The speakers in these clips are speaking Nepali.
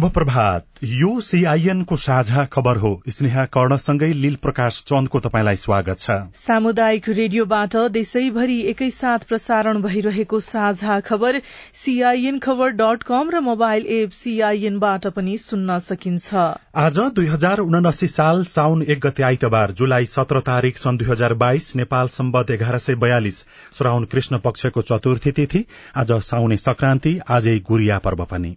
शुभ प्रभात यो सीआईएन को साझा खबर हो। स्नेहा कर्णसँगै लील प्रकाश चन्दको तपाईँलाई स्वागत छ। सामुदायिक रेडियोबाट देशैभरि एकैसाथ प्रसारण भइरहेको साझा खबर सीआईएन खबर डट कम र मोबाइल एप सीआईएनबाट पनि सुन्न सकिन्छ। आज दुई हजार उनासी साल साउन एक गते आइतबार जुलाई सत्र तारीक सन् दुई हजार बाइस नेपाल सम्बत एघार सय बयालिस श्राउन कृष्ण पक्षको चतुर्थी तिथि आज साउने संक्रान्ति आजै गुरिया पर्व पनि।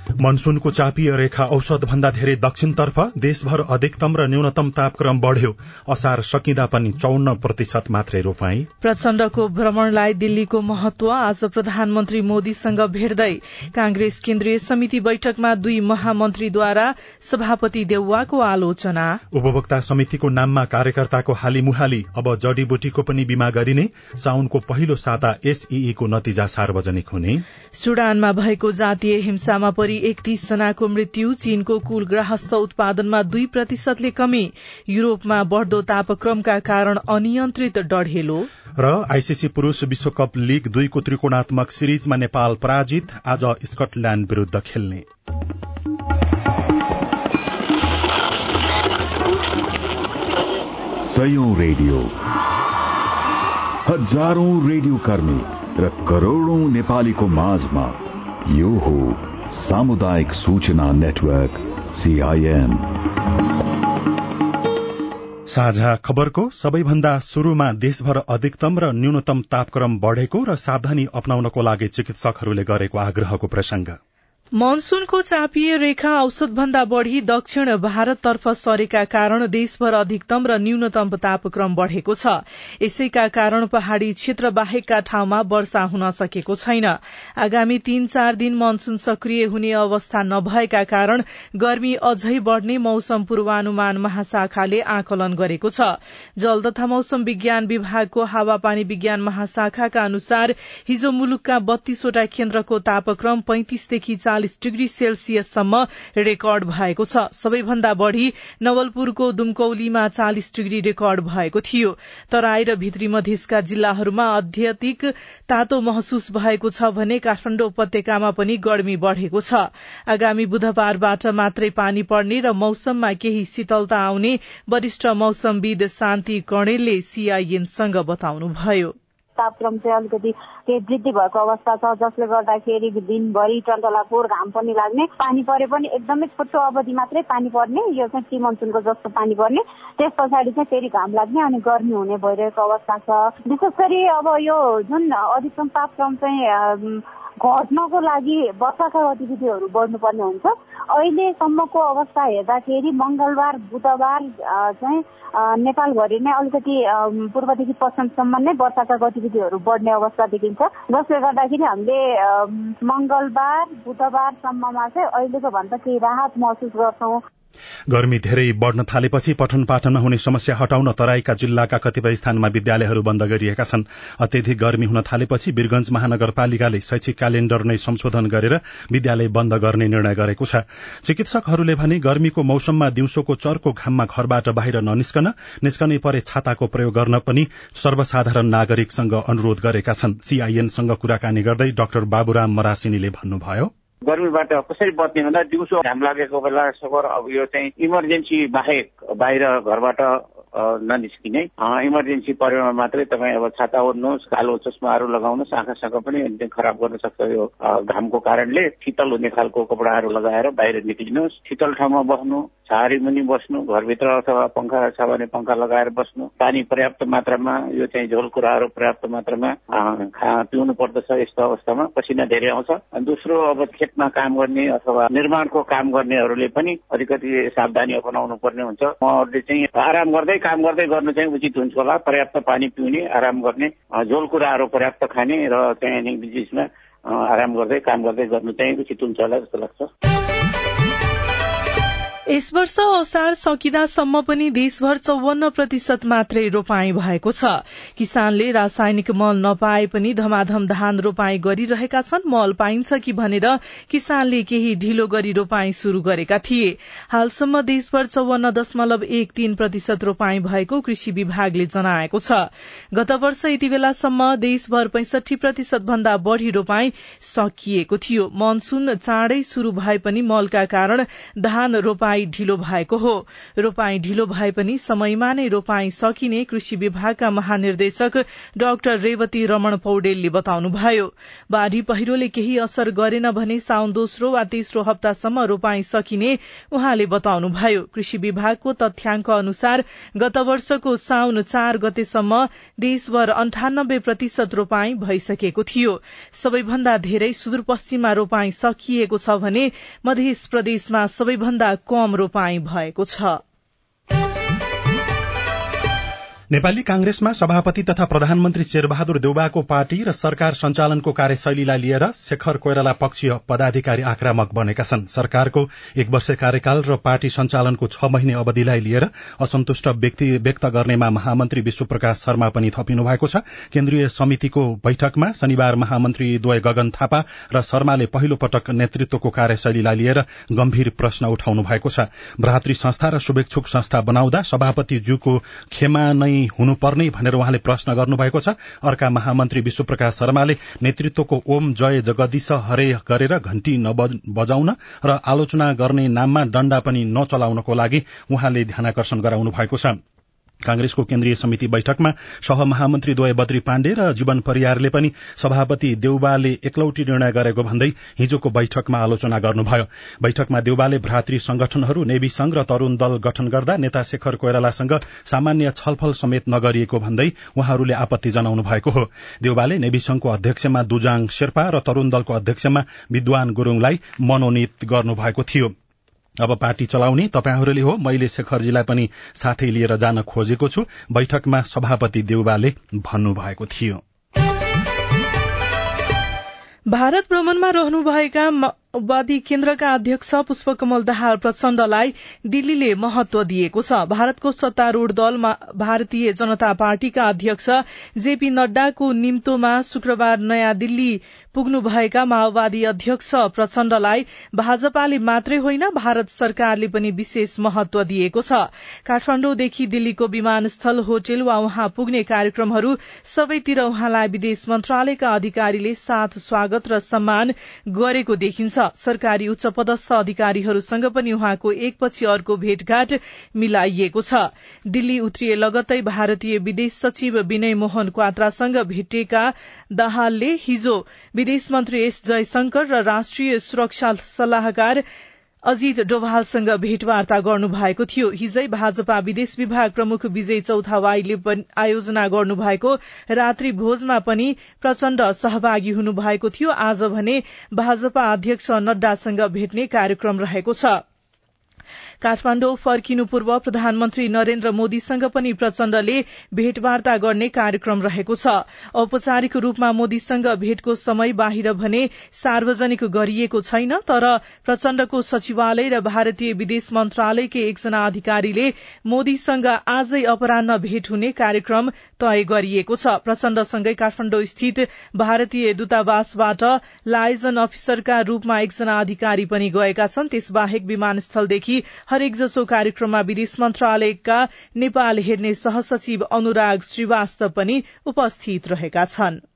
मनसूनको चापीय रेखा औसत भन्दा धेरै दक्षिणतर्फ देशभर अधिकतम र न्यूनतम तापक्रम बढ़्यो। असार सकिँदा पनि चौन्न प्रतिशत मात्रै रोपाई। प्रचण्डको भ्रमणलाई दिल्लीको महत्व आज प्रधानमन्त्री मोदीसँग भेट्दै कांग्रेस केन्द्रीय समिति बैठकमा दुई महामन्त्रीद्वारा सभापति देउवाको आलोचना। उपभोक्ता समितिको नाममा कार्यकर्ताको हाली मुहाली अब जडीबुटीको पनि बीमा गरिने साउनको पहिलो साता एसईको नतिजा सार्वजनिक हुने। सुडानमा भएको जातीय हिंसामा परि एकतीस जनाको मृत्यु चीनको कुल ग्राहस्थ उत्पादनमा दुई प्रतिशतले कमी। युरोपमा बढ़दो तापक्रमका कारण अनियन्त्रित डढेलो। र आईसीसी पुरूष विश्वकप लीग दुईको त्रिकोणात्मक सिरिजमा नेपाल पराजित आज स्कटल्याण्ड विरूद्ध खेल्ने। रेडियो। हजारौं रेडियो कर्मी र करोड़ौं नेपालीको माझमा यो हो। सामुदायिक सूचना नेटवर्क सीआईएन साझा खबरको सबैभन्दा शुरूमा देशभर अधिकतम र न्यूनतम तापक्रम बढ़ेको र सावधानी अप्नाउनको लागि चिकित्सकहरूले गरेको आग्रहको प्रसंग मनसूनको चापिए रेखा औसत भन्दा बढ़ी दक्षिण भारततर्फ सरेका कारण देशभर अधिकतम र न्यूनतम तापक्रम बढ़ेको छ। यसैका कारण पहाड़ी क्षेत्र बाहेकका ठाउँमा वर्षा हुन सकेको छैन। आगामी तीन चार दिन मनसून सक्रिय हुने अवस्था नभएका कारण गर्मी अझै बढ़ने मौसम पूर्वानुमान महाशाखाले आकलन गरेको छ। जल तथा मौसम विज्ञान विभागको हावापानी विज्ञान महाशाखाका अनुसार हिजो मुलुकका बत्तीसवटा केन्द्रको तापक्रम पैंतिसदेखि चालिस डिग्री सेल्सियससम्म रेकर्ड भएको छ। सबैभन्दा बढ़ी नवलपुरको दुमकौलीमा चालिस डिग्री रेकर्ड भएको थियो। तराई र भित्री मधेसका जिल्लाहरूमा अत्यधिक तातो महसुस भएको छ भने काठमाडौँ उपत्यकामा पनि गर्मी बढ़ेको छ। आगामी बुधबारबाट मात्रै पानी पर्ने र मौसममा केही शीतलता आउने वरिष्ठ मौसमविद शान्ति कणेलले सीआईएनसँग बताउनुभयो। तापक्रम चाहिँ अलिकति केही वृद्धि भएको अवस्था छ जसले गर्दाखेरि दिनभरि टन्टलापुर घाम पनि लाग्ने पानी परे पनि एकदमै छोटो अवधि मात्रै पानी पर्ने यो चाहिँ टी मनसुनको जस्तो पानी पर्ने त्यस पछाडि चाहिँ फेरि घाम लाग्ने अनि गर्मी हुने भइरहेको अवस्था छ। विशेष गरी अब यो जुन अधिकतम तापक्रम चाहिँ घट्नको लागि वर्षाका गतिविधिहरू बढ्नुपर्ने हुन्छ। अहिलेसम्मको अवस्था हेर्दाखेरि मङ्गलबार बुधबार चाहिँ नेपालभरि नै अलिकति पूर्वदेखि पश्चिमसम्म नै वर्षाका गतिविधिहरू बढ्ने अवस्था देखिन्छ। जसले गर्दाखेरि हामीले मङ्गलबार बुधबारसम्ममा चाहिँ अहिलेको भन्दा केही राहत महसुस गर्छौँ। गर्मी धेरै बढ़न थालेपछि पठन पाठन नहुने समस्या हटाउन तराईका जिल्लाका कतिपय स्थानमा विद्यालयहरू बन्द गरिएका छन्। अत्यधिक गर्मी हुन थालेपछि वीरगंज महानगरपालिकाले शैक्षिक क्यालेण्डर नै संशोधन गरेर विद्यालय बन्द गर्ने निर्णय गरेको छ। चिकित्सकहरूले भने गर्मीको मौसममा दिउँसोको चर्को घाममा घरबाट बाहिर ननिस्कन निस्कनै परे छाताको प्रयोग गर्न पनि सर्वसाधारण नागरिकसँग अनुरोध गरेका छन्। सीआईएनसँग कुराकानी गर्दै डाक्टर बाबुराम मरासिनीले भन्नुभयो। गर्मीबाट कसरी बच्ने भन्दा दिउँसो घाम लागेको बेला सबर अब यो चाहिँ इमर्जेन्सी बाहेक बाहिर घरबाट ननिस्किने इमर्जेन्सी परेमा मात्रै तपाईँ अब छाता ओर्नुहोस् कालो चस्माहरू लगाउनुहोस् आँखा साखा पनि खराब गर्न सक्छ यो घामको कारणले। शीतल हुने खालको कपडाहरू लगाएर बाहिर निक्लिनुहोस् शीतल ठाउँमा बस्नु छाहारी मुनि बस्नु घरभित्र अथवा पङ्खा छ भने पङ्खा लगाएर बस्नु। पानी पर्याप्त मात्रामा यो चाहिँ झोल कुराहरू पर्याप्त मात्रामा पिउनु पर्दछ यस्तो अवस्थामा। पसिना धेरै आउँछ। दोस्रो अब खेतमा काम गर्ने अथवा निर्माणको काम गर्नेहरूले पनि अलिकति सावधानी अपनाउनु पर्ने हुन्छ। उहाँहरूले चाहिँ आराम गर्दै काम गर्दै गर्नु चाहिँ उचित हुन्छ होला। पर्याप्त पानी पिउने आराम गर्ने झोल कुराहरू पर्याप्त खाने र चाहिँ बिचमा आराम गर्दै काम गर्दै गर्नु चाहिँ उचित हुन्छ होला जस्तो लाग्छ। यस वर्ष असार सकिँदासम्म पनि देशभर चौवन्न प्रतिशत मात्रै रोपाई भएको छ। किसानले रासायनिक मल नपाए पनि धमाधम धान रोपाई गरिरहेका छन्। मल पाइन्छ कि भनेर किसानले केही ढिलो गरी रोपाई शुरू गरेका थिए। हालसम्म देशभर चौवन्न दशमलव एक तीन प्रतिशत रोपाई भएको कृषि विभागले जनाएको छ। गत वर्ष यति बेलासम्म देशभर पैंसठी प्रतिशत भन्दा बढ़ी रोपाई सकिएको थियो। मनसून चाँडै शुरू भए पनि मलका कारण धान रोपाई ढिलो भएको हो। रोपाई ढिलो भए पनि समयमा नै रोपाई सकिने कृषि विभागका महानिर्देशक डाक्टर रेवती रमण पौडेलले बताउनुभयो। बाढ़ी पहिरोले केही असर गरेन भने साउन दोस्रो वा तेस्रो हप्तासम्म रोपाई सकिने उहाँले बताउनुभयो। कृषि विभागको तथ्याङ्क अनुसार गत वर्षको साउन चार गतेसम्म देशभर अन्ठानब्बे प्रतिशत रोपाई भइसकेको थियो। सबैभन्दा धेरै सुदूरपश्चिममा रोपाई सकिएको छ भने मध्य प्रदेशमा सबैभन्दा कम रोपाई भएको छ। नेपाली कांग्रेसमा सभापति तथा प्रधानमन्त्री शेरबहादुर देउबाको पार्टी र सरकार सञ्चालनको कार्यशैलीलाई लिएर शेखर कोइराला पक्षीय पदाधिकारी आक्रामक बनेका छन्। सरकारको एक वर्ष कार्यकाल र पार्टी सञ्चालनको छ महिने अवधिलाई लिएर असन्तुष्ट व्यक्त गर्नेमा महामन्त्री विश्वप्रकाश शर्मा पनि थपिनु भएको छ। केन्द्रीय समितिको बैठकमा शनिबार महामन्त्री द्वय गगन थापा र शर्माले पहिलो पटक नेतृत्वको कार्यशैलीलाई लिएर गम्भीर प्रश्न उठाउनु भएको छ। भ्रातृ संस्था र शुभेच्छुक संस्था बनाउँदा सभापतिज्यूको खेमा नै हुनुपर्ने भनेर उहाँले प्रश्न गर्नुभएको छ। अर्का महामन्त्री विश्वप्रकाश शर्माले नेतृत्वको ओम जय जगदीश हरे गरेर घण्टी नबजाउन र आलोचना गर्ने नाममा डण्डा पनि नचलाउनको लागि उहाँले ध्यानकर्षण गराउनु भएको छ। कांग्रेसको केन्द्रीय समिति बैठकमा सहमहामन्त्री द्वय बद्री पाण्डे र जीवन परियारले पनि सभापति देउबाले एकलौटी निर्णय गरेको भन्दै हिजोको बैठकमा आलोचना गर्नुभयो। बैठकमा देउबाले भ्रातृ संगठनहरू नेवी संघ र तरूण दल गठन गर्दा नेता शेखर कोइरालासँग सामान्य छलफल समेत नगरिएको भन्दै उहाँहरूले आपत्ति जनाउनु भएको हो। देउबाले नेवी संघको अध्यक्षमा दुजाङ शेर्पा र तरूण दलको अध्यक्षमा विद्वान गुरूङलाई मनोनित गर्नुभएको थियो। अब पार्टी चलाउने तपाईँहरूले हो मैले शेखरजीलाई पनि साथै लिएर जान खोजेको छु बैठकमा सभापति देउबाले भन्नुभएको थियो। भारत भ्रमणमा रहनुभएका माओवादी केन्द्रका अध्यक्ष पुष्पकमल दाहाल प्रचण्डलाई दिल्लीले महत्व दिएको छ। भारतको सत्तारूढ़ दल भारतीय जनता पार्टीका अध्यक्ष जेपी नड्डाको निम्तोमा शुक्रबार नयाँ दिल्ली पुग्नुभएका माओवादी अध्यक्ष प्रचण्डलाई भाजपाले मात्रै होइन भारत सरकारले पनि विशेष महत्व दिएको छ। काठमाण्डुदेखि दिल्लीको विमानस्थल होटल वा उहाँ पुग्ने कार्यक्रमहरू सबैतिर उहाँलाई विदेश मन्त्रालयका अधिकारीले साथ स्वागत र सम्मान गरेको देखिन्छ। सरकारी उच्च पदस्थ अधिकारीहरूसँग पनि उहाँको एकपछि अर्को भेटघाट मिलाइएको छ। दिल्ली उत्रिए लगत्तै भारतीय विदेश सचिव विनय मोहन क्वात्रासँग भेटेका दाहालले हिजो विदेश मन्त्री एस जयशंकर र राष्ट्रिय सुरक्षा सल्लाहकार अजित डोभालसँग भेटवार्ता गर्नुभएको थियो। हिजै भाजपा विदेश विभाग प्रमुख विजय चौथावाईले आयोजना गर्नुभएको। रात्रि भोजमा पनि प्रचण्ड सहभागी हुनुभएको थियो। आज भने भाजपा अध्यक्ष नड्डासँग भेट्ने कार्यक्रम रहेको छ। काठमाण्डु फर्किनु पूर्व प्रधानमन्त्री नरेन्द्र मोदीसँग पनि प्रचण्डले भेटवार्ता गर्ने कार्यक्रम रहेको छ। औपचारिक रूपमा मोदीसँग भेटको समय बाहिर भने सार्वजनिक गरिएको छैन तर प्रचण्डको सचिवालय र भारतीय विदेश मन्त्रालयकै एकजना अधिकारीले मोदीसँग आजै अपरान्न भेट हुने कार्यक्रम तय गरिएको छ। प्रचण्डसँगै काठमाण्डु स्थित भारतीय दूतावासबाट लाइजन अफिसरका रूपमा एकजना अधिकारी पनि गएका छन्। त्यसबाहेक विमानस्थलदेखि हरेक जसो कार्यक्रममा विदेश मन्त्रालयका नेपाल हेर्ने सहसचिव अनुराग श्रीवास्तव पनि उपस्थित रहेका छनृ।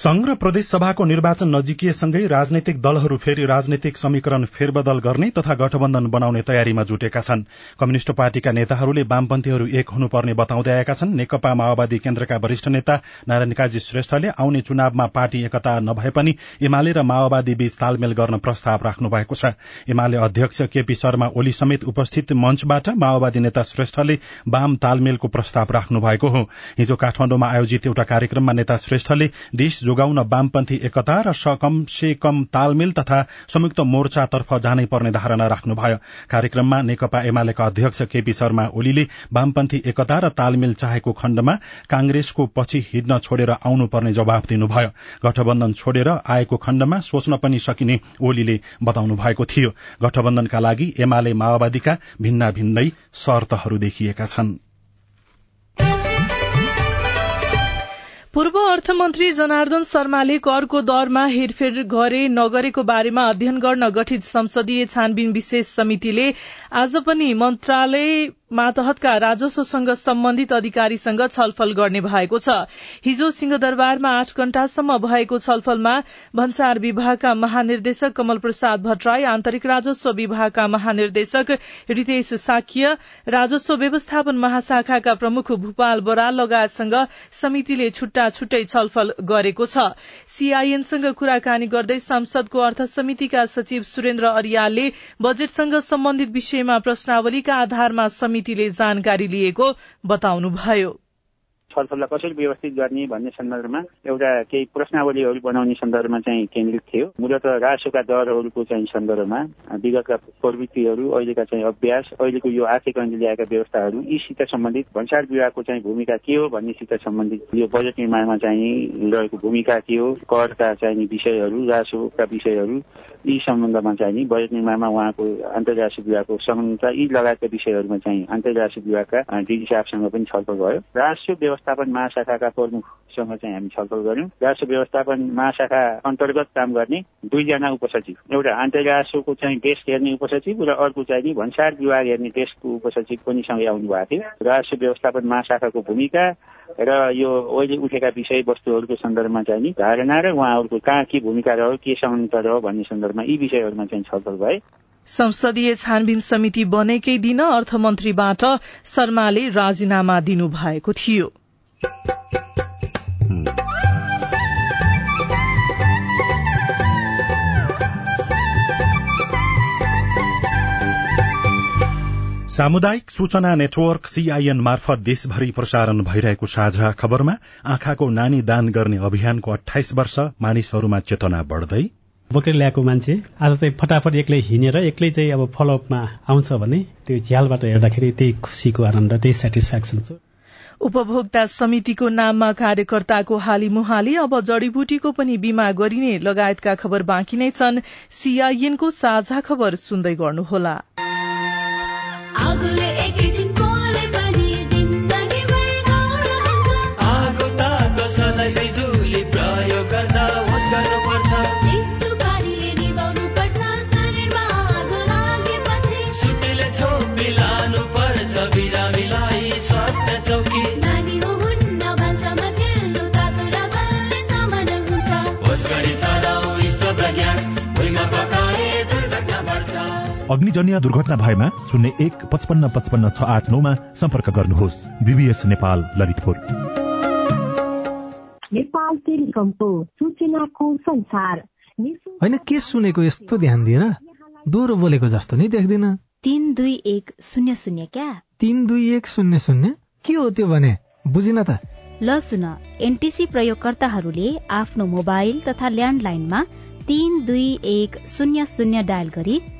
संघ र प्रदेश सभाको निर्वाचन नजिकिएसँगै राजनैतिक दलहरू फेरि राजनैतिक समीकरण फेरबदल गर्ने तथा गठबन्धन बनाउने तयारीमा जुटेका छन्। कम्युनिष्ट पार्टीका नेताहरूले वामपन्थीहरू एक हुनुपर्ने बताउँदै आएका छन्। नेकपा माओवादी केन्द्रका वरिष्ठ नेता नारायण काजी श्रेष्ठले आउने चुनावमा पार्टी एकता नभए पनि एमाले र माओवादी बीच तालमेल गर्न प्रस्ताव राख्नु भएको छ। एमाले अध्यक्ष केपी शर्मा ओली समेत उपस्थित मञ्चबाट माओवादी नेता श्रेष्ठले वाम तालमेलको प्रस्ताव राख्नु भएको हो। हिजो काठमाण्डुमा आयोजित एउटा कार्यक्रममा नेता श्रेष्ठले देश जोगाउन वामपन्थी एकता र कमसे कम तालमेल तथा संयुक्त मोर्चातर्फ जानै पर्ने धारणा राख्नुभयो। कार्यक्रममा नेकपा एमालेका अध्यक्ष केपी शर्मा ओलीले वामपन्थी एकता र तालमेल चाहेको खण्डमा कांग्रेसको पछि हिँड्न छोडेर आउनुपर्ने जवाब दिनुभयो। गठबन्धन छोडेर आएको खण्डमा सोच्न पनि सकिने ओलीले बताउनु भएको थियो। गठबन्धनका लागि एमाले माओवादीका भिन्ना भिन्दै शर्तहरू देखिएका छन्। पूर्व अर्थमन्त्री जनार्दन शर्माले करको दरमा हेरफेर गरे नगरेको बारेमा अध्ययन गर्न गठित संसदीय छानबिन विशेष समितिले आज पनि मन्त्रालय मातहतका राजस्वसँग सम्बन्धित अधिकारीसँग छलफल गर्ने भएको छ। हिजो सिंहदरबारमा आठ घण्टासम्म भएको छलफलमा भन्सार विभागका महानिर्देशक कमल प्रसाद भट्टराई आन्तरिक राजस्व विभागका महानिर्देशक रितेश साक्य राजस्व व्यवस्थापन महाशाखाका प्रमुख भूपाल बराल लगायतसँग समितिले छुट्टा छुट्टै छलफल गरेको छ। सीआईएनसँग कुराकानी गर्दै संसदको अर्थ समितिका सचिव सुरेन्द्र अरियालले बजेटसँग सम्बन्धित विषयमा प्रश्नावलीका आधारमा समिति समितिले जानकारी लिएको बताउनुभयो। छलफललाई कसरी व्यवस्थित गर्ने भन्ने सन्दर्भमा एउटा केही प्रश्नावलीहरू बनाउने सन्दर्भमा चाहिँ केन्द्रित थियो। मूलत राजस्वका दरहरूको चाहिँ सन्दर्भमा विगतका प्रवृत्तिहरू अहिलेका चाहिँ अभ्यास अहिलेको यो आर्थिक ऐनले ल्याएका व्यवस्थाहरू यीसित सम्बन्धित भन्सार विभागको चाहिँ भूमिका के हो भन्नेसित सम्बन्धित यो बजेट निर्माणमा चाहिँ रहेको भूमिका के हो करका चाहिँ विषयहरू राजस्वका विषयहरू यी सम्बन्धमा चाहिँ बजेट निर्माणमा उहाँको अन्तर्राष्ट्रिय विभागको संलग्नता यी लगायतका विषयहरूमा चाहिँ अन्तर्राष्ट्रिय विभागका डिजी साहबसँग पनि छलफल भयो। राष्ट्रिय व्यवस्थापन महाशाखाका प्रमुखसँग चाहिँ हामी छलफल गर्यौँ राष्ट्रिय व्यवस्थापन महाशाखा अन्तर्गत काम गर्ने दुईजना उपसचिव। एउटा अन्तर्राष्ट्रको चाहिँ डेस्क हेर्ने उपसचिव र अर्को चाहिँ नि भन्सार विभाग हेर्ने डेस्कको उपसचिव पनि सँगै आउनु भएको थियो। राष्ट्रिय व्यवस्थापन महाशाखाको भूमिका र यो अहिले उठेका विषयवस्तुहरूको सन्दर्भमा चाहिँ नि धारणा र उहाँहरूको कहाँ के भूमिका रह्यो के समानता रह्यो भन्ने सन्दर्भमा यी विषयहरूमा चाहिँ छलफल भए। संसदीय छानबिन समिति बनेकै दिन अर्थमन्त्रीबाट शर्माले राजीनामा दिनुभएको थियो। सामुदायिक सूचना नेटवर्क सीआईएन मार्फत देशभरि प्रसारण भइरहेको साझा खबरमा आँखाको नानी दान गर्ने अभियानको अठाइस वर्ष मानिसहरूमा चेतना बढ्दै बोकेर ल्याएको मान्छे आज चाहिँ फटाफट एक्लै हिँडेर एक्लै चाहिँ अब फलोअपमा आउँछ भने त्यो झ्यालबाट हेर्दाखेरि त्यही खुसीको आनन्द त्यही सेटिस्फ्याक्सन छ। उपभोक्ता समितिको नाममा कार्यकर्ताको हाली मुहाली अब जड़ीबुटीको पनि बीमा गरिने लगायतका खबर बाँकी नै छन्। सीआईएनको साझा खबर सुन्दै गर्नुहोला। अग्निजन्य दुर्घटना भएमा शून्य एक पचपन्न पचपन्न छ आठ नौमा सम्पर्क गर्नुहोस्। बिबिएस नेपाल ललितपुर। नेपाल टेलिकमको सूचनाको संसार। होइन के सुनेको यस्तो ध्यान दिएर दोहोरो बोलेको जस्तो नि देख्दिन। तिन दुई एक शून्य शून्य क्या? तिन दुई एक शून्य शून्य? के हो त्यो भने? बुझिन त। ल सुन एनटिसी प्रयोगकर्ताहरूले आफ्नो मोबाइल तथा ल्यान्डलाइनमा तीन दुई एक शून्य शून्य डायल गरी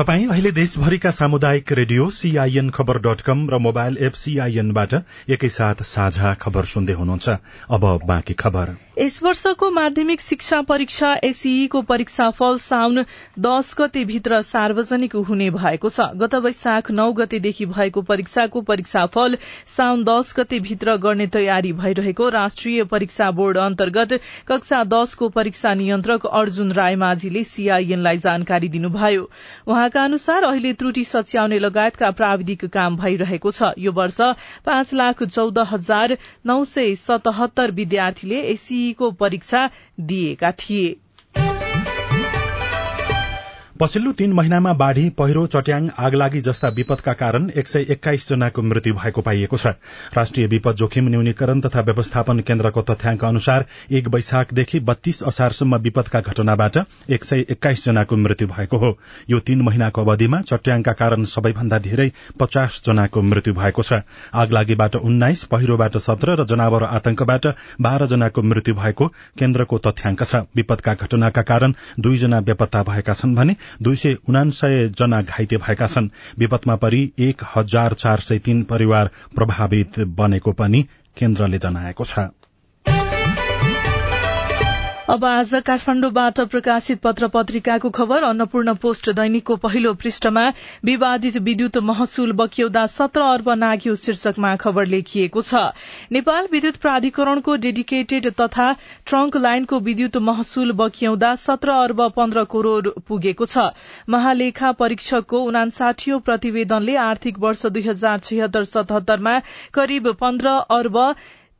तपाई अहिले देशभरिका सामुदायिक radio CIN Khabar dot com र मोबाइल एप सीआईएनबाट एकैसाथ साझा खबर सुन्दै हुनुहुन्छ। अब बाँकी खबर। यस वर्षको माध्यमिक शिक्षा परीक्षा एसईको परीक्षाफल साउन दश गते भित्र सार्वजनिक हुने भएको छ। गत वैशाख नौ गतेदेखि भएको परीक्षाको परीक्षाफल साउन दश गते भित्र गर्ने तयारी भइरहेको राष्ट्रिय परीक्षा बोर्ड अन्तर्गत कक्षा दशको परीक्षा नियन्त्रक अर्जुन रायमाझीले सीआईएनलाई जानकारी दिनुभयो। उहाँका अनुसार अहिले त्रुटि सच्याउने लगायतका प्राविधिक काम भइरहेको छ। यो वर्ष पाँच लाख चौध हजार नौ सय सतहत्तर विद्यार्थीले एसईको परीक्षा दिएका थिए। पछिल्लो तीन महिनामा बाढ़ी पहिरो चट्याङ आगलागी जस्ता विपदका कारण एक सय एक्काइस जनाको मृत्यु भएको पाइएको छ। राष्ट्रिय विपद जोखिम न्यूनीकरण तथा व्यवस्थापन केन्द्रको तथ्याङ्क अनुसार एक वैशाखदेखि बत्तीस असारसम्म विपदका घटनाबाट एक सय एक्काइस जनाको मृत्यु भएको हो। यो तीन महिनाको अवधिमा चट्याङका कारण सबैभन्दा धेरै पचास जनाको मृत्यु भएको छ। आगलागीबाट उन्नाइस पहिरोबाट सत्र र जनावर आतंकबाट बाह्र जनाको मृत्यु भएको केन्द्रको तथ्याङ्क छ। विपदका घटनाका कारण दुईजना बेपत्ता भएका छन् भने दुई सय उनासय जना घाइते भएका छन्। विपदमा परि एक हजार चार सय तीन परिवार प्रभावित बनेको पनि केन्द्रले जनाएको छ। अब आज काठमाण्डुबाट प्रकाशित पत्र पत्रिकाको खबर अन्नपूर्ण पोस्ट दैनिकको पहिलो पृष्ठमा विवादित विद्युत महसुल बक्यौदा सत्र अर्ब नाग्यो शीर्षकमा खबर लेखिएको छ। नेपाल विद्युत प्राधिकरणको डेडिकेटेड तथा ट्रंक लाइनको विद्युत महसुल बक्यौदा सत्र अर्ब पन्ध्र करोड़ पुगेको छ। महालेखा परीक्षकको उनासाठी प्रतिवेदनले आर्थिक वर्ष दुई हजार छिहत्तर सतहत्तरमा करिब पन्ध्र अर्ब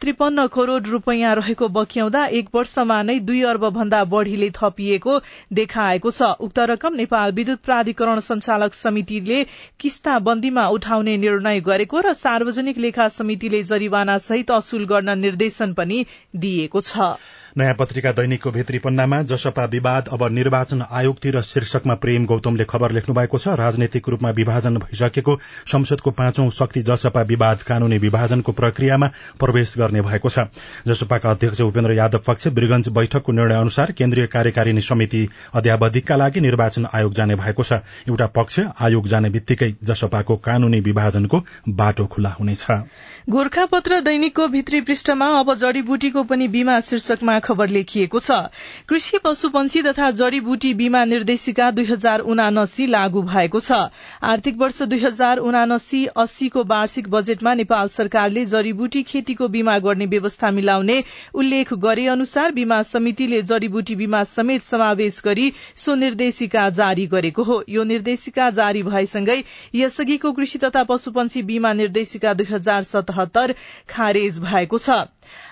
त्रिपन्न करोड़ रूपियाँ रहेको बक्याउँदा एक वर्षमा नै दुई अर्ब भन्दा बढ़ीले थपिएको देखाएको छ। उक्त रकम नेपाल विद्युत प्राधिकरण संचालक समितिले किस्ताबन्दीमा उठाउने निर्णय गरेको र सार्वजनिक लेखा समितिले जरिवाना सहित असुल गर्न निर्देशन पनि दिएको छ। नयाँ पत्रिका दैनिकको भित्री पन्नामा जसपा विवाद अब निर्वाचन आयोगतिर शीर्षकमा प्रेम गौतमले खबर लेख्नु भएको छ। राजनैतिक रूपमा विभाजन भइसकेको संसदको पाँचौं शक्ति जसपा विवाद कानूनी विभाजनको प्रक्रियामा प्रवेश गर्ने भएको छ। जसपाका अध्यक्ष उपेन्द्र यादव पक्ष वीरगंज बैठकको निर्णय अनुसार केन्द्रीय कार्यकारिणी समिति अध्यावधिकका लागि निर्वाचन आयोग जाने भएको छ। एउटा पक्ष आयोग जाने बित्तिकै जसपाको कानूनी विभाजनको बाटो खुल्ला हुनेछ। गोर्खापत्र दैनिकको भित्री पृष्ठमा अब जड़ीबुटीको पनि बीमा शीर्षकमा खबर लेखिएको छ। कृषि पशुपन्छी तथा जड़ीबुटी बीमा निर्देशिका दुई हजार उनासी लागू भएको छ। आर्थिक वर्ष दुई हजार उनासी अस्सीको वार्षिक बजेटमा नेपाल सरकारले जड़ीबुटी खेतीको बीमा गर्ने व्यवस्था मिलाउने उल्लेख गरे अनुसार बीमा समितिले जड़ीबुटी बीमा समेत समावेश गरी सो निर्देशिका जारी गरेको हो। यो निर्देशिका जारी भएसँगै यसअघिको कृषि तथा पशुपन्छी बीमा निर्देशिका दुई हजार सतहत्तर खारेज भएको छ।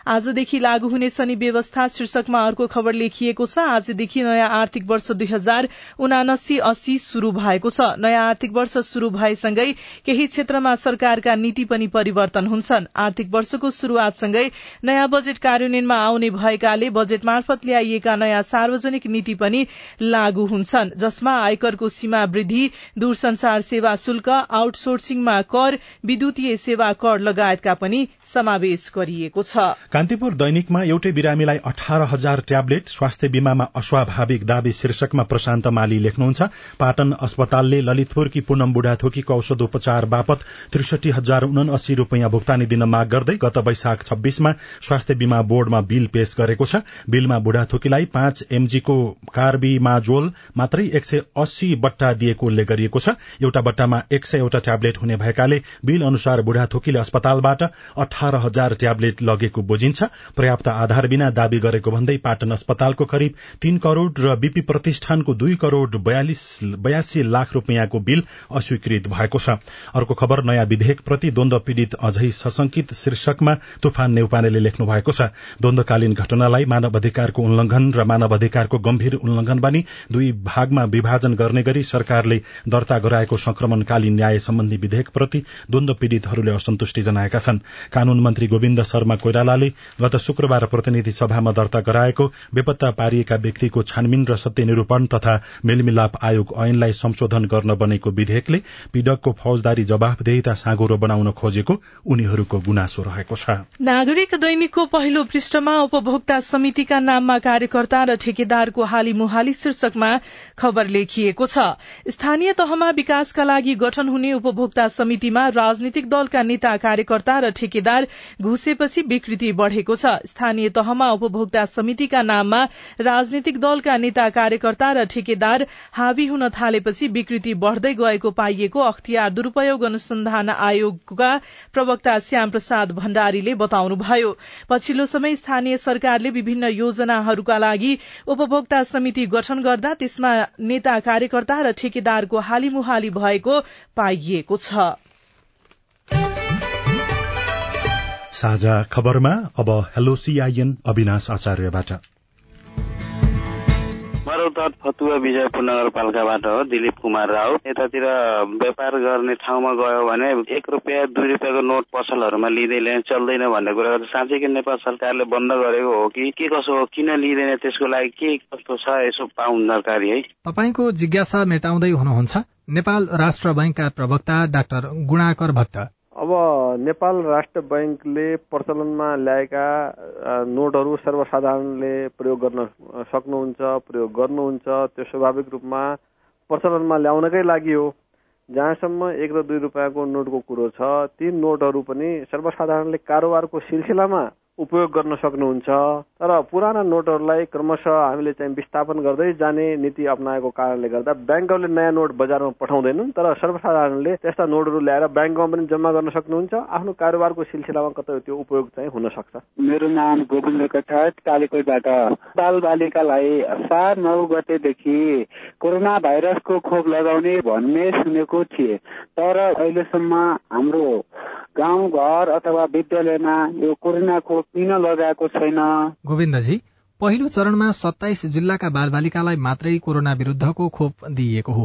आजदेखि लागू हुने शनि व्यवस्था शीर्षकमा अर्को खबर लेखिएको छ। आजदेखि नयाँ आर्थिक वर्ष दुई हजार उनासी अस्सी शुरू भएको छ। नयाँ आर्थिक वर्ष शुरू भएसँगै केही क्षेत्रमा सरकारका नीति पनि परिवर्तन हुन्छन्। आर्थिक वर्षको शुरूआतसँगै नयाँ बजेट कार्यान्वयनमा आउने भएकाले बजेट मार्फत ल्याइएका नयाँ सार्वजनिक नीति पनि लागू हुन्छन् जसमा आयकरको सीमा वृद्धि दूरसंचार सेवा शुल्क आउटसोर्सिङमा कर विद्युतीय सेवा कर लगायतका पनि समावेश गरिएको छ। कान्तिपुर दैनिकमा एउटै बिरामीलाई अठार हजार ट्याब्लेट स्वास्थ्य बीमामा अस्वाभाविक दावी शीर्षकमा प्रशान्त माली लेख्नुहुन्छ पाटन अस्पतालले ललितपुरकी पूनम बुढाथोकीको औषध उपचार बापत त्रिसठी हजार उनासी रूपियाँ भुक्तानी दिन माग गर्दै गत वैशाख छब्बीसमा स्वास्थ्य बीमा बोर्डमा बिल पेश गरेको छ। बिलमा बुढाथोकीलाई पाँच एमजीको कार्बीमाजोल मात्रै एक सय अस्सी बट्टा दिएको उल्लेख गरिएको छ। एउटा बट्टामा एक सय एउटा ट्याब्लेट हुने भएकाले बिल अनुसार बुढाथोकीले अस्पतालबाट अठार हजार ट्याब्लेट लगेको बुझिन्छ पर्याप्त आधार बिना दावी गरेको भन्दै पाटन अस्पतालको करिब तीन करोड़ र बीपी प्रतिष्ठानको दुई करोड़ बयासी लाख रूपियाँको बिल अस्वीकृत भएको छ। अर्को खबर नयाँ विधेयक प्रति द्वन्द पीड़ित अझै सशंकित शीर्षकमा तुफान नेउपानेले लेख्नु भएको छ। द्वन्दकालीन घटनालाई मानव अधिकारको उल्लंघन र मानव अधिकारको गम्भीर उल्लंघन बनी दुई भागमा विभाजन गर्ने गरी सरकारले दर्ता गराएको संक्रमणकालीन न्याय सम्बन्धी विधेयक प्रति द्वन्द पीड़ितहरूले असन्तुष्टि जनाएका छन्। कानून मन्त्री गोविन्द शर्मा कोइरालाले गत शुक्रबार प्रतिनिधि सभामा दर्ता गराएको बेपत्ता पारिएका व्यक्तिको छानबिन र सत्य निरूपण तथा मेलमिलाप आयोग ऐनलाई संशोधन गर्न बनेको विधेयकले पीड़कको फौजदारी जवाफदेहिता साँगुरो बनाउन खोजेको उनीहरूको गुनासो रहेको छ। नागरिक दैनिकको पहिलो पृष्ठमा उपभोक्ता समितिका नाममा कार्यकर्ता र ठेकेदारको हाली मुहाली शीर्षकमा खबर लेखिएको छ। स्थानीय तहमा विकासका लागि गठन हुने उपभोक्ता समितिमा राजनीतिक दलका नेता कार्यकर्ता र ठेकेदार घुसेपछि विकृति बढ़ेको छ। स्थानीय तहमा उपभोक्ता समितिका नाममा राजनीतिक दलका नेता कार्यकर्ता र ठेकेदार हावी हुन थालेपछि विकृति बढ़दै गएको पाइएको अख्तियार दुरूपयोग अनुसन्धान आयोगका प्रवक्ता श्याम प्रसाद भण्डारीले बताउनुभयो। पछिल्लो समय स्थानीय सरकारले विभिन्न योजनाहरूका लागि उपभोक्ता समिति गठन गर्दा त्यसमा नेता कार्यकर्ता र ठेकेदारको हालीमुहाली भएको पाइएको छ। साझा खबरमा अब हेलो सीआईएन अविनाश आचार्यबाट। तट फतुवा विजयपुर नगरपालिकाबाट हो दिलीप कुमार राव यतातिर व्यापार गर्ने ठाउँमा गयो भने एक रुपियाँ दुई रुपियाँको नोट पसलहरूमा लिँदै ल्याए चल्दैन भन्ने कुरा साँच्चै कि नेपाल सरकारले बन्द गरेको हो कि के कसो हो किन लिँदैन त्यसको लागि के कस्तो छ यसो पाउनु जानकारी है। तपाईँको जिज्ञासा मेटाउँदै हुनुहुन्छ नेपाल राष्ट्र बैंकका प्रवक्ता डाक्टर गुणाकर भट्ट। अब नेपाल राष्ट्र बैङ्कले प्रचलनमा ल्याएका नोटहरू सर्वसाधारणले प्रयोग गर्न सक्नुहुन्छ प्रयोग गर्नुहुन्छ। त्यो स्वाभाविक रूपमा प्रचलनमा ल्याउनकै लागि हो। जहाँसम्म एक र दुई रुपियाँको नोटको कुरो छ ती नोटहरू पनि सर्वसाधारणले कारोबारको सिलसिलामा उपयोग गर्न सक्नुहुन्छ। तर पुराना नोटहरूलाई क्रमशः हामीले चाहिँ विस्थापन गर्दै जाने नीति अप्नाएको कारणले गर्दा ब्याङ्कहरूले नयाँ नोट बजारमा पठाउँदैनन् तर सर्वसाधारणले त्यस्ता नोटहरू ल्याएर ब्याङ्कमा पनि जम्मा गर्न सक्नुहुन्छ। आफ्नो कारोबारको सिलसिलामा कतै त्यो उपयोग चाहिँ हुन सक्छ। मेरो नाम गोविन्द कठाट कालीकोटबाट बाल बालिकालाई सात नौ गतेदेखि कोरोना भाइरसको खोप लगाउने भन्ने सुनेको थिए। तर अहिलेसम्म हाम्रो गाउँ घर अथवा विद्यालयमा यो कोरोना खोप किन लगाएको छैन? गोविन्दजी पहिलो चरणमा सत्ताइस जिल्लाका बालबालिकालाई मात्रै कोरोना विरूद्धको खोप दिइएको हो।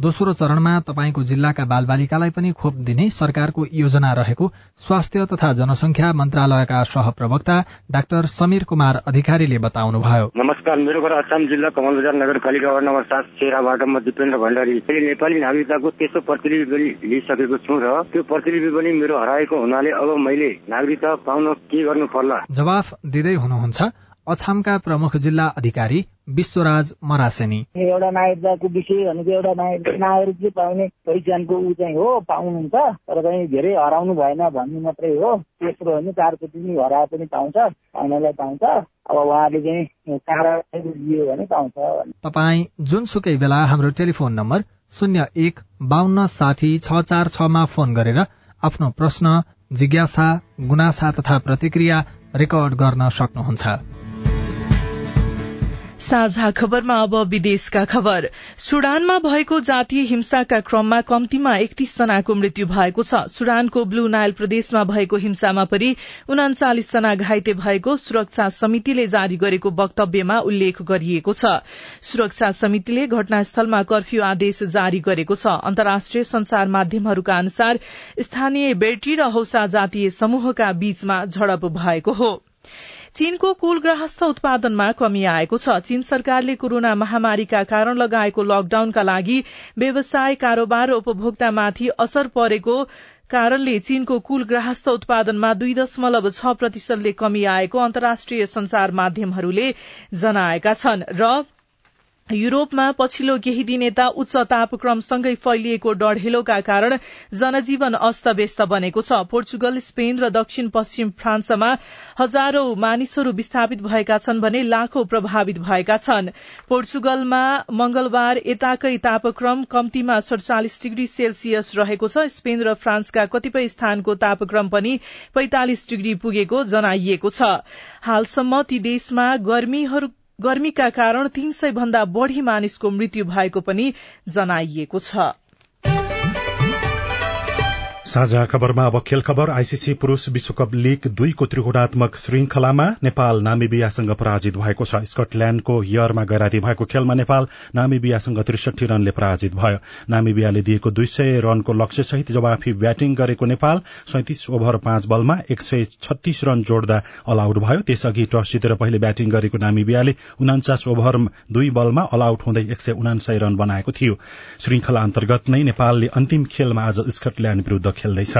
दोस्रो चरणमा तपाईँको जिल्लाका बालबालिकालाई पनि खोप दिने सरकारको योजना रहेको स्वास्थ्य तथा जनसंख्या मन्त्रालयका सहप्रवक्ता डाक्टर समीर कुमार अधिकारीले बताउनुभयो। नमस्कार मेरो घर अछाम जिल्ला कमल बजार नगरपालिका वार्ड नम्बर सात चेराबाट म दिपेन्द्र भण्डारी। मैले नेपाली नागरिकताको तेस्रो प्रतिलिपि पनि लिइसकेको छु र त्यो प्रतिलिपि पनि मेरो हराएको हुनाले अब मैले नागरिकता पाउन के गर्नु पर्ला? जवाफ दिँदै हुनुहुन्छ। अछामका प्रमुख जिल्ला अधिकारी विश्वराज मरासेनी। एउटा नागरिकताको विषय भनेको एउटा नागरिकले पाउने पहिचानको ऊ चाहिँ हो पाउनुहुन्छ तर चाहिँ धेरै हराउनु भएन भन्ने मात्रै हो। तेस्रो होइन चार कोटी पनि हराए पनि पाउँछ पाउनलाई पाउँछ। अब उहाँले चाहिँ कारवाही लियो भने पाउँछ। तपाईँ जुनसुकै बेला हाम्रो टेलिफोन नम्बर शून्य एक बान्न साठी छ चार छमा फोन गरेर आफ्नो प्रश्न जिज्ञासा गुनासा तथा प्रतिक्रिया रेकर्ड गर्न सक्नुहुन्छ। साझा खबरमा अब विदेशका खबर। सुडानमा भएको जातीय हिंसाका क्रममा कम्तीमा एकतीस जनाको मृत्यु भएको छ। सुडानको ब्लू नाइल प्रदेशमा भएको हिंसामा परि उनाचालिस जना घाइते भएको सुरक्षा समितिले जारी गरेको वक्तव्यमा उल्लेख गरिएको छ। सुरक्षा समितिले घटनास्थलमा कर्फ्यू आदेश जारी गरेको छ। अन्तर्राष्ट्रिय संचार माध्यमहरूका अनुसार स्थानीय बेटी र हौसा जातीय समूहका बीचमा झड़प भएको हो। चीनको कुल गृहस्थ उत्पादनमा कमी आएको छ। चीन सरकारले कोरोना महामारीका कारण लगाएको लकडाउनका लागि व्यवसाय कारोबार र उपभोक्तामाथि असर परेको कारणले चीनको कुल गृहस्थ उत्पादनमा दुई दशमलव छ प्रतिशतले कमी आएको अन्तर्राष्ट्रिय संचार माध्यमहरूले जनाएका छन् युरोपमा पछिल्लो केही दिन यता उच्च तापक्रमसँगै फैलिएको डढेलोका कारण जनजीवन अस्तव्यस्त बनेको छ। पोर्चुगल स्पेन र दक्षिण पश्चिम फ्रान्समा हजारौं मानिसहरू विस्थापित भएका छन् भने लाखौं प्रभावित भएका छन्। पोर्चुगलमा मंगलबार यताकै तापक्रम कम्तीमा सड़चालिस डिग्री सेल्सियस रहेको छ। स्पेन र फ्रान्सका कतिपय स्थानको तापक्रम पनि पैंतालिस डिग्री पुगेको जनाइएको छ। हालसम्म ती देशमा गर्मीहरू गर्मीका कारण तीन सय भन्दा बढ़ी मानिसको मृत्यु भएको पनि जनाइएको छ। साझा खबरमा अब खेल खबर। आईसीसी पुरूष विश्वकप लीग दुईको त्रिकोणात्मक श्रृंखलामा नेपाल नामिबियासँग पराजित भएको छ। स्कटल्याण्डको यरमा गैराती भएको खेलमा नेपाल नामिबियासँग त्रिसठी रनले पराजित भयो। नामिबियाले दिएको दुई सय रनको लक्ष्यसहित जवाफी ब्याटिङ गरेको नेपाल सैतिस ओभर पाँच बलमा एक सय छत्तीस रन जोड्दा अल आउट भयो। त्यसअघि टस जितेर पहिले ब्याटिङ गरेको नामिबियाले उनाचास ओभर दुई बलमा अल आउट हुँदै एक सय उनासय रन बनाएको थियो। श्रृंखला अन्तर्गत नै नेपालले अन्तिम खेलमा आज स्कटल्याण्ड विरूद्ध खेल्दैछ।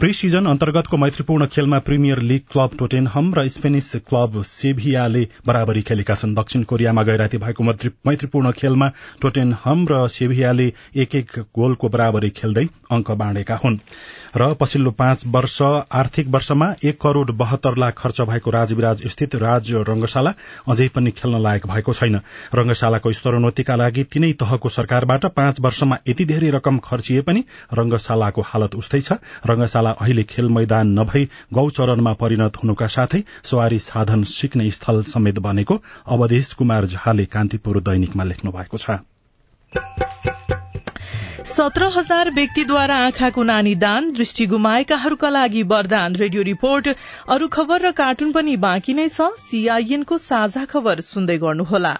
प्री सिजन अन्तर्गतको मैत्रीपूर्ण खेलमा प्रिमियर लीग क्लब टोटेनहम र स्पेनिस क्लब सेभियाले बराबरी खेलेका छन्। दक्षिण कोरियामा गैराती भएको मैत्रीपूर्ण खेलमा टोटेनहम र सेभियाले एक एक गोलको बराबरी खेल्दै अंक बाँडेका हुन्। र पछिल्लो पाँच वर्ष आर्थिक वर्षमा एक करोड़ बहत्तर लाख खर्च भएको राजविराज स्थित राज रंगशाला अझै पनि खेल्न लायक भएको छैन। रंगशालाको स्तरोन्नतिका लागि तीनै तहको सरकारबाट पाँच वर्षमा यति धेरै रकम खर्चिए पनि रंगशालाको हालत उस्तै छ। रंगशाला अहिले खेल मैदान नभई गौचरणमा परिणत हुनुका साथै सवारी साधन सिक्ने स्थल समेत बनेको अवधेश कुमार झाले कान्तिपुर दैनिकमा लेख्नु भएको छ। सत्र हजार व्यक्तिद्वारा आँखाको नानी दान दृष्टि गुमाएकाहरूका लागि वरदान रेडियो रिपोर्ट अरू खबर र कार्टुन पनि बाँकी नै छ सीआईएनको साझा खबर सुन्दै गर्नुहोला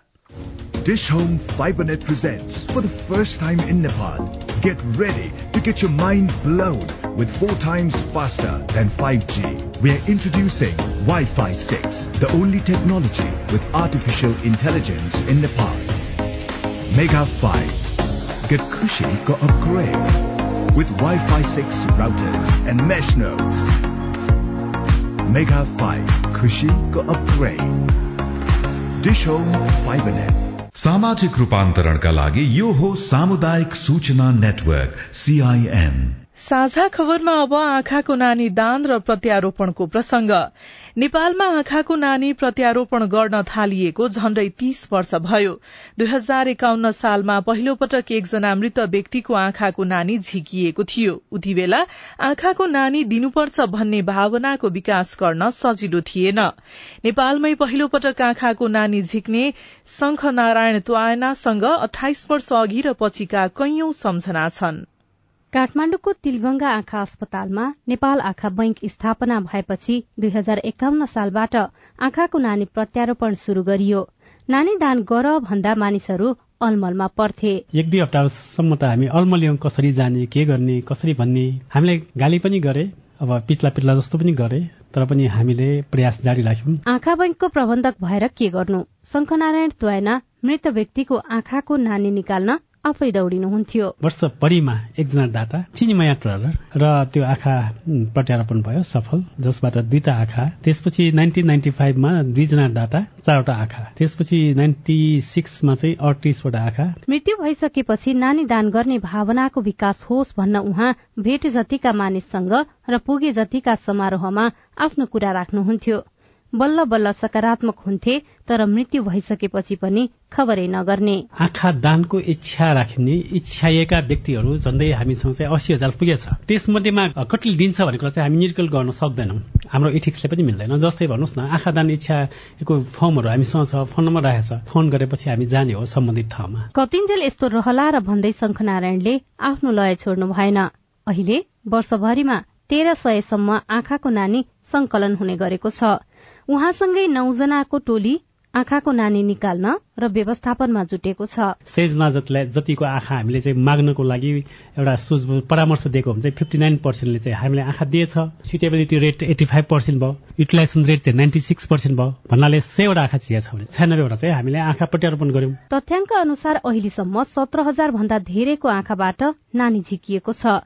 Dish Home FiberNet presents for the first time in Nepal. Get ready to get your mind blown with four times faster than 5G. We are introducing Wi-Fi 6, the only technology with artificial intelligence in Nepal. Mega 5. Get Kushi go upgrade with Wi-Fi 6 routers and mesh nodes. Mega 5. Kushi go upgrade. Dish Home FiberNet. सामाजिक रूपान्तरणका लागि यो हो सामुदायिक सूचना नेटवर्क सीआईएन साझा खबरमा अब आँखाको नानी दान र प्रत्यारोपणको प्रसंग नेपालमा आँखाको नानी प्रत्यारोपण गर्न थालिएको झण्डै तीस वर्ष भयो। दुई हजार एकाउन्न सालमा पहिलो पटक एकजना मृत व्यक्तिको आँखाको नानी झिकिएको थियो। उति बेला आँखाको नानी दिनुपर्छ भन्ने भावनाको विकास गर्न सजिलो थिएन। नेपालमै पहिलो पटक आँखाको नानी झिक्ने शंख नारायण त्वायनासँग अठाइस वर्ष अघि र पछिका कैयौं सम्झना छन्। काठमाण्डुको तिलगंगा आँखा अस्पतालमा नेपाल आँखा बैंक स्थापना भएपछि दुई हजार एकाउन्न सालबाट आँखाको नानी प्रत्यारोपण शुरू गरियो। नानी दान गर भन्दा मानिसहरू अलमलमा पर्थे। एक दुई हप्तासम्म त हामी अलमल्यौं कसरी जाने के गर्ने कसरी भन्ने हामीलाई गाली पनि गरे अब पिछला पिछला जस्तो पनि गरे तर पनि हामीले प्रयास जारी राख्यौं। आँखा बैंकको प्रबन्धक भएर के गर्नु? शंखनारायण त्वायना मृत व्यक्तिको आँखाको नानी निकाल्न आफै दौडिनुहुन्थ्यो। वर्षभरिमा एकजना दाता चिनीमाया ट्रलर र त्यो आँखा प्रत्यारोपण भयो सफल जसबाट दुईटा आँखा त्यसपछि नाइन्टिन नाइन्टी फाइभमा दुईजना दाता चारवटा आँखा त्यसपछि नाइन्टी सिक्समा चाहिँ अडतिसवटा आँखा। मृत्यु भइसकेपछि नानी दान गर्ने भावनाको विकास होस् भन्न उहाँ भेट जतिका मानिससँग र पुगे जतिका समारोहमा आफ्नो कुरा राख्नुहुन्थ्यो। बल्ल बल्ल सकारात्मक हुन्थे तर मृत्यु भइसकेपछि पनि खबरै नगर्ने। आँखा दानको इच्छा राख्ने इच्छाएका व्यक्तिहरू झन्डै हामीसँग चाहिँ अस्सी हजार पुगेछ। त्यसमध्येमा कति दिन्छ भन्ने कुरा चाहिँ हामी निर्कल गर्न सक्दैनौँ। हाम्रो इथिक्सले पनि मिल्दैन। जस्तै भन्नुहोस् न आँखा दान इच्छाको फर्महरू हामीसँग छ फोन नम्बर राखेको छ। फोन गरेपछि हामी जाने हो सम्बन्धित ठाउँमा। कतिन्जेल यस्तो रहला र भन्दै शङ्खनारायणले आफ्नो लय छोड्नु भएन। अहिले वर्षभरिमा तेह्र सयसम्म आँखाको नानी संकलन हुने गरेको छ। उहाँसँगै नौजनाको टोली आँखाको नानी निकाल्न र व्यवस्थापनमा जुटेको छ। सेज जतिलाई जतिको आँखा हामीले चाहिँ माग्नको लागि एउटा सुझबुझ परामर्श दिएको हुन्छ फिफ्टी नाइन पर्सेन्टले चाहिँ हामीले आँखा दिएछ। Suitability rate eighty five percent भयो। युटिलाइजेसन रेट चाहिँ नाइन्टी सिक्स पर्सेन्ट भयो भन्नाले सयवटा आँखा चिया छ भने छयानब्बेवटा चाहिँ हामीले आँखा प्रत्यारोपण गर्यौं तथ्याङ्क अनुसार अहिलेसम्म सत्र हजार भन्दा धेरैको आँखाबाट नानी झिकिएको छ।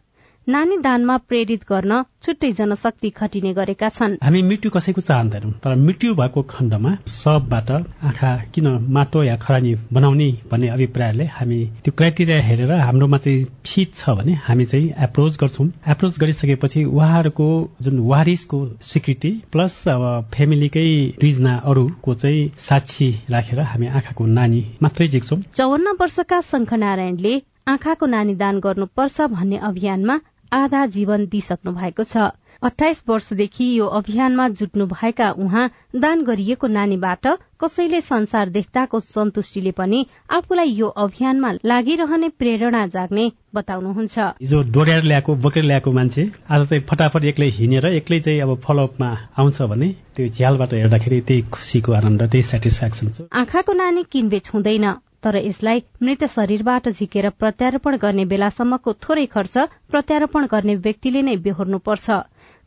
नानी दानमा प्रेरित गर्न छुट्टै जनशक्ति खटिने गरेका छन्। हामी मृत्यु कसैको चाहँदैनौँ तर मृत्यु भएको खण्डमा सबबाट आँखा किन माटो या खरानी बनाउने भन्ने अभिप्रायले हामी त्यो क्राइटेरिया हेरेर हाम्रोमा चाहिँ फिट छ भने हामी चाहिँ एप्रोच गर्छौँ। एप्रोच गरिसकेपछि उहाँहरूको जुन वारिसको स्वीकृति प्लस अब फेमिलीकै दुईजना अरूको चाहिँ साक्षी राखेर हामी आँखाको नानी मात्रै झिक्छौँ चौवन्न वर्षका शङ्खनारायणले आँखाको नानी दान गर्नुपर्छ भन्ने अभियानमा आधा जीवन दिइसक्नु भएको छ। अठाइस वर्षदेखि यो अभियानमा जुट्नु भएका उहाँ दान गरिएको नानीबाट कसैले संसार देख्दाको सन्तुष्टिले पनि आफूलाई यो अभियानमा लागिरहने प्रेरणा जाग्ने बताउनुहुन्छ। जो डोर्याएर ल्याएको बोकेर ल्याएको मान्छे आज चाहिँ फटाफट एक्लै हिँडेर एक्लै चाहिँ अब फलोअपमा आउँछ भने त्यो झ्यालबाट हेर्दाखेरि त्यही खुसीको आनन्द त्यही सेटिस्फ्याक्सन छ। आँखाको नानी किनबेच हुँदैन। तर यसलाई मृत शरीरबाट झिकेर प्रत्यारोपण गर्ने बेलासम्मको थोरै खर्च प्रत्यारोपण गर्ने व्यक्तिले नै बेहोर्नुपर्छ।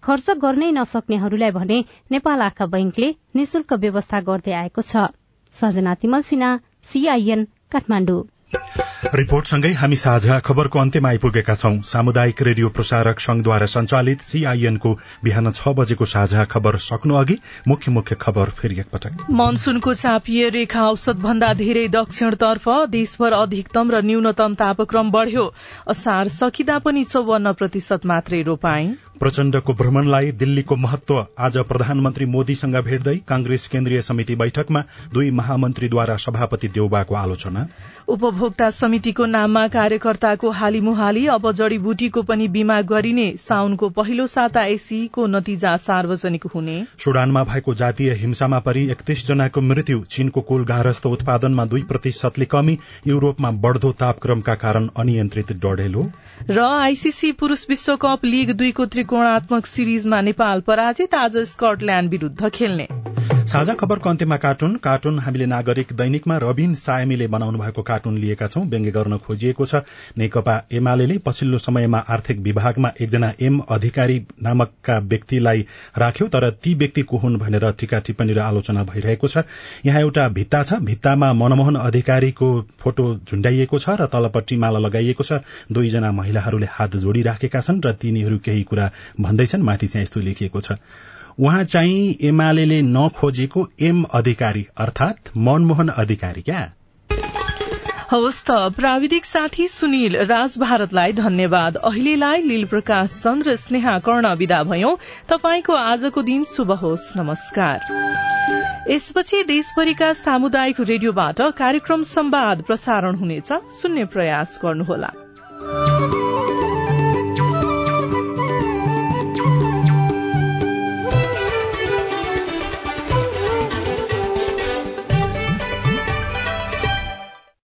खर्च गर्नै नसक्नेहरूलाई भने नेपाल आँखा बैंकले निशुल्क व्यवस्था गर्दै आएको छ। सजना तिमल सीआईएन काठमाडौँ। रिपोर्टसँगै हामी साझा खबरको अन्त्यमा आइपुगेका छौं। सामुदायिक रेडियो प्रसारक संघद्वारा संचालित सीआईएनको बिहान छ बजेको साझा खबर सक्नु अघि मुख्य मुख्य खबर फेरि एकपटक। मनसूनको चापिए रेखा औसत भन्दा धेरै दक्षिणतर्फ देशभर अधिकतम र न्यूनतम तापक्रम बढ़्यो। असार सकिँदा पनि चौवन्न प्रतिशत मात्रै रोपाई प्रचण्डको भ्रमणलाई दिल्लीको महत्व आज प्रधानमन्त्री मोदीसँग भेट्दै कांग्रेस केन्द्रीय समिति बैठकमा दुई महामन्त्रीद्वारा सभापति देउबाको आलोचना। उपभोक्ता समितिको नाममा कार्यकर्ताको हालीमुहाली अब जड़ीबुटीको पनि बीमा गरिने साउनको पहिलो साता एसीको नतिजा सार्वजनिक हुने। सुडानमा भएको जातीय हिंसामा परि एकतीस जनाको मृत्यु चीनको कुल गारस्थ उत्पादनमा दुई प्रतिशतले कमी युरोपमा बढ़दो तापक्रमका कारण अनियन्त्रित डढेलो। र आईसीसी पुरूष विश्वकप लीग दुईको त्रिकोणात्मक सिरिजमा नेपाल पराजित आज स्कटल्याण्ड विरूद्ध खेल्ने। साझा खबरको अन्त्यमा कार्टुन कार्टुन हामीले नागरिक दैनिकमा रबिन सायमीले बनाउनु भएको कार्टुन लिएका छौं व्यङ्ग्य गर्न खोजिएको छ। नेकपा एमाले पछिल्लो समयमा आर्थिक विभागमा एकजना एम अधिकारी नामकका व्यक्तिलाई राख्यो तर ती व्यक्ति को हुन् भनेर टीका टिप्पणी र आलोचना भइरहेको छ। यहाँ एउटा भित्ता छ। भित्तामा मनमोहन अधिकारीको फोटो झुण्डाइएको छ र तलपट्टि माला लगाइएको छ। दुईजना महिलाहरूले हात जोडिराखेका छन् र तिनीहरू केही कुरा भन्दैछन् माथि चाहिँ यस्तो लेखिएको छ। उहाँ चाहिँ एमाले नखोजेको एम अधिकारी अर्थात मनमोहन अधिकारी क्या? हवस् त प्राविधिक साथी सुनिल राज भारतलाई धन्यवाद। अहिलेलाई लील प्रकाश चन्द्र स्नेहा कर्ण विदा भयौं। तपाईँको आजको दिन शुभ होस्। नमस्कार। यसपछि देशभरिका सामुदायिक रेडियोबाट कार्यक्रम संवाद प्रसारण हुनेछ। सुन्ने प्रयास गर्नुहोला।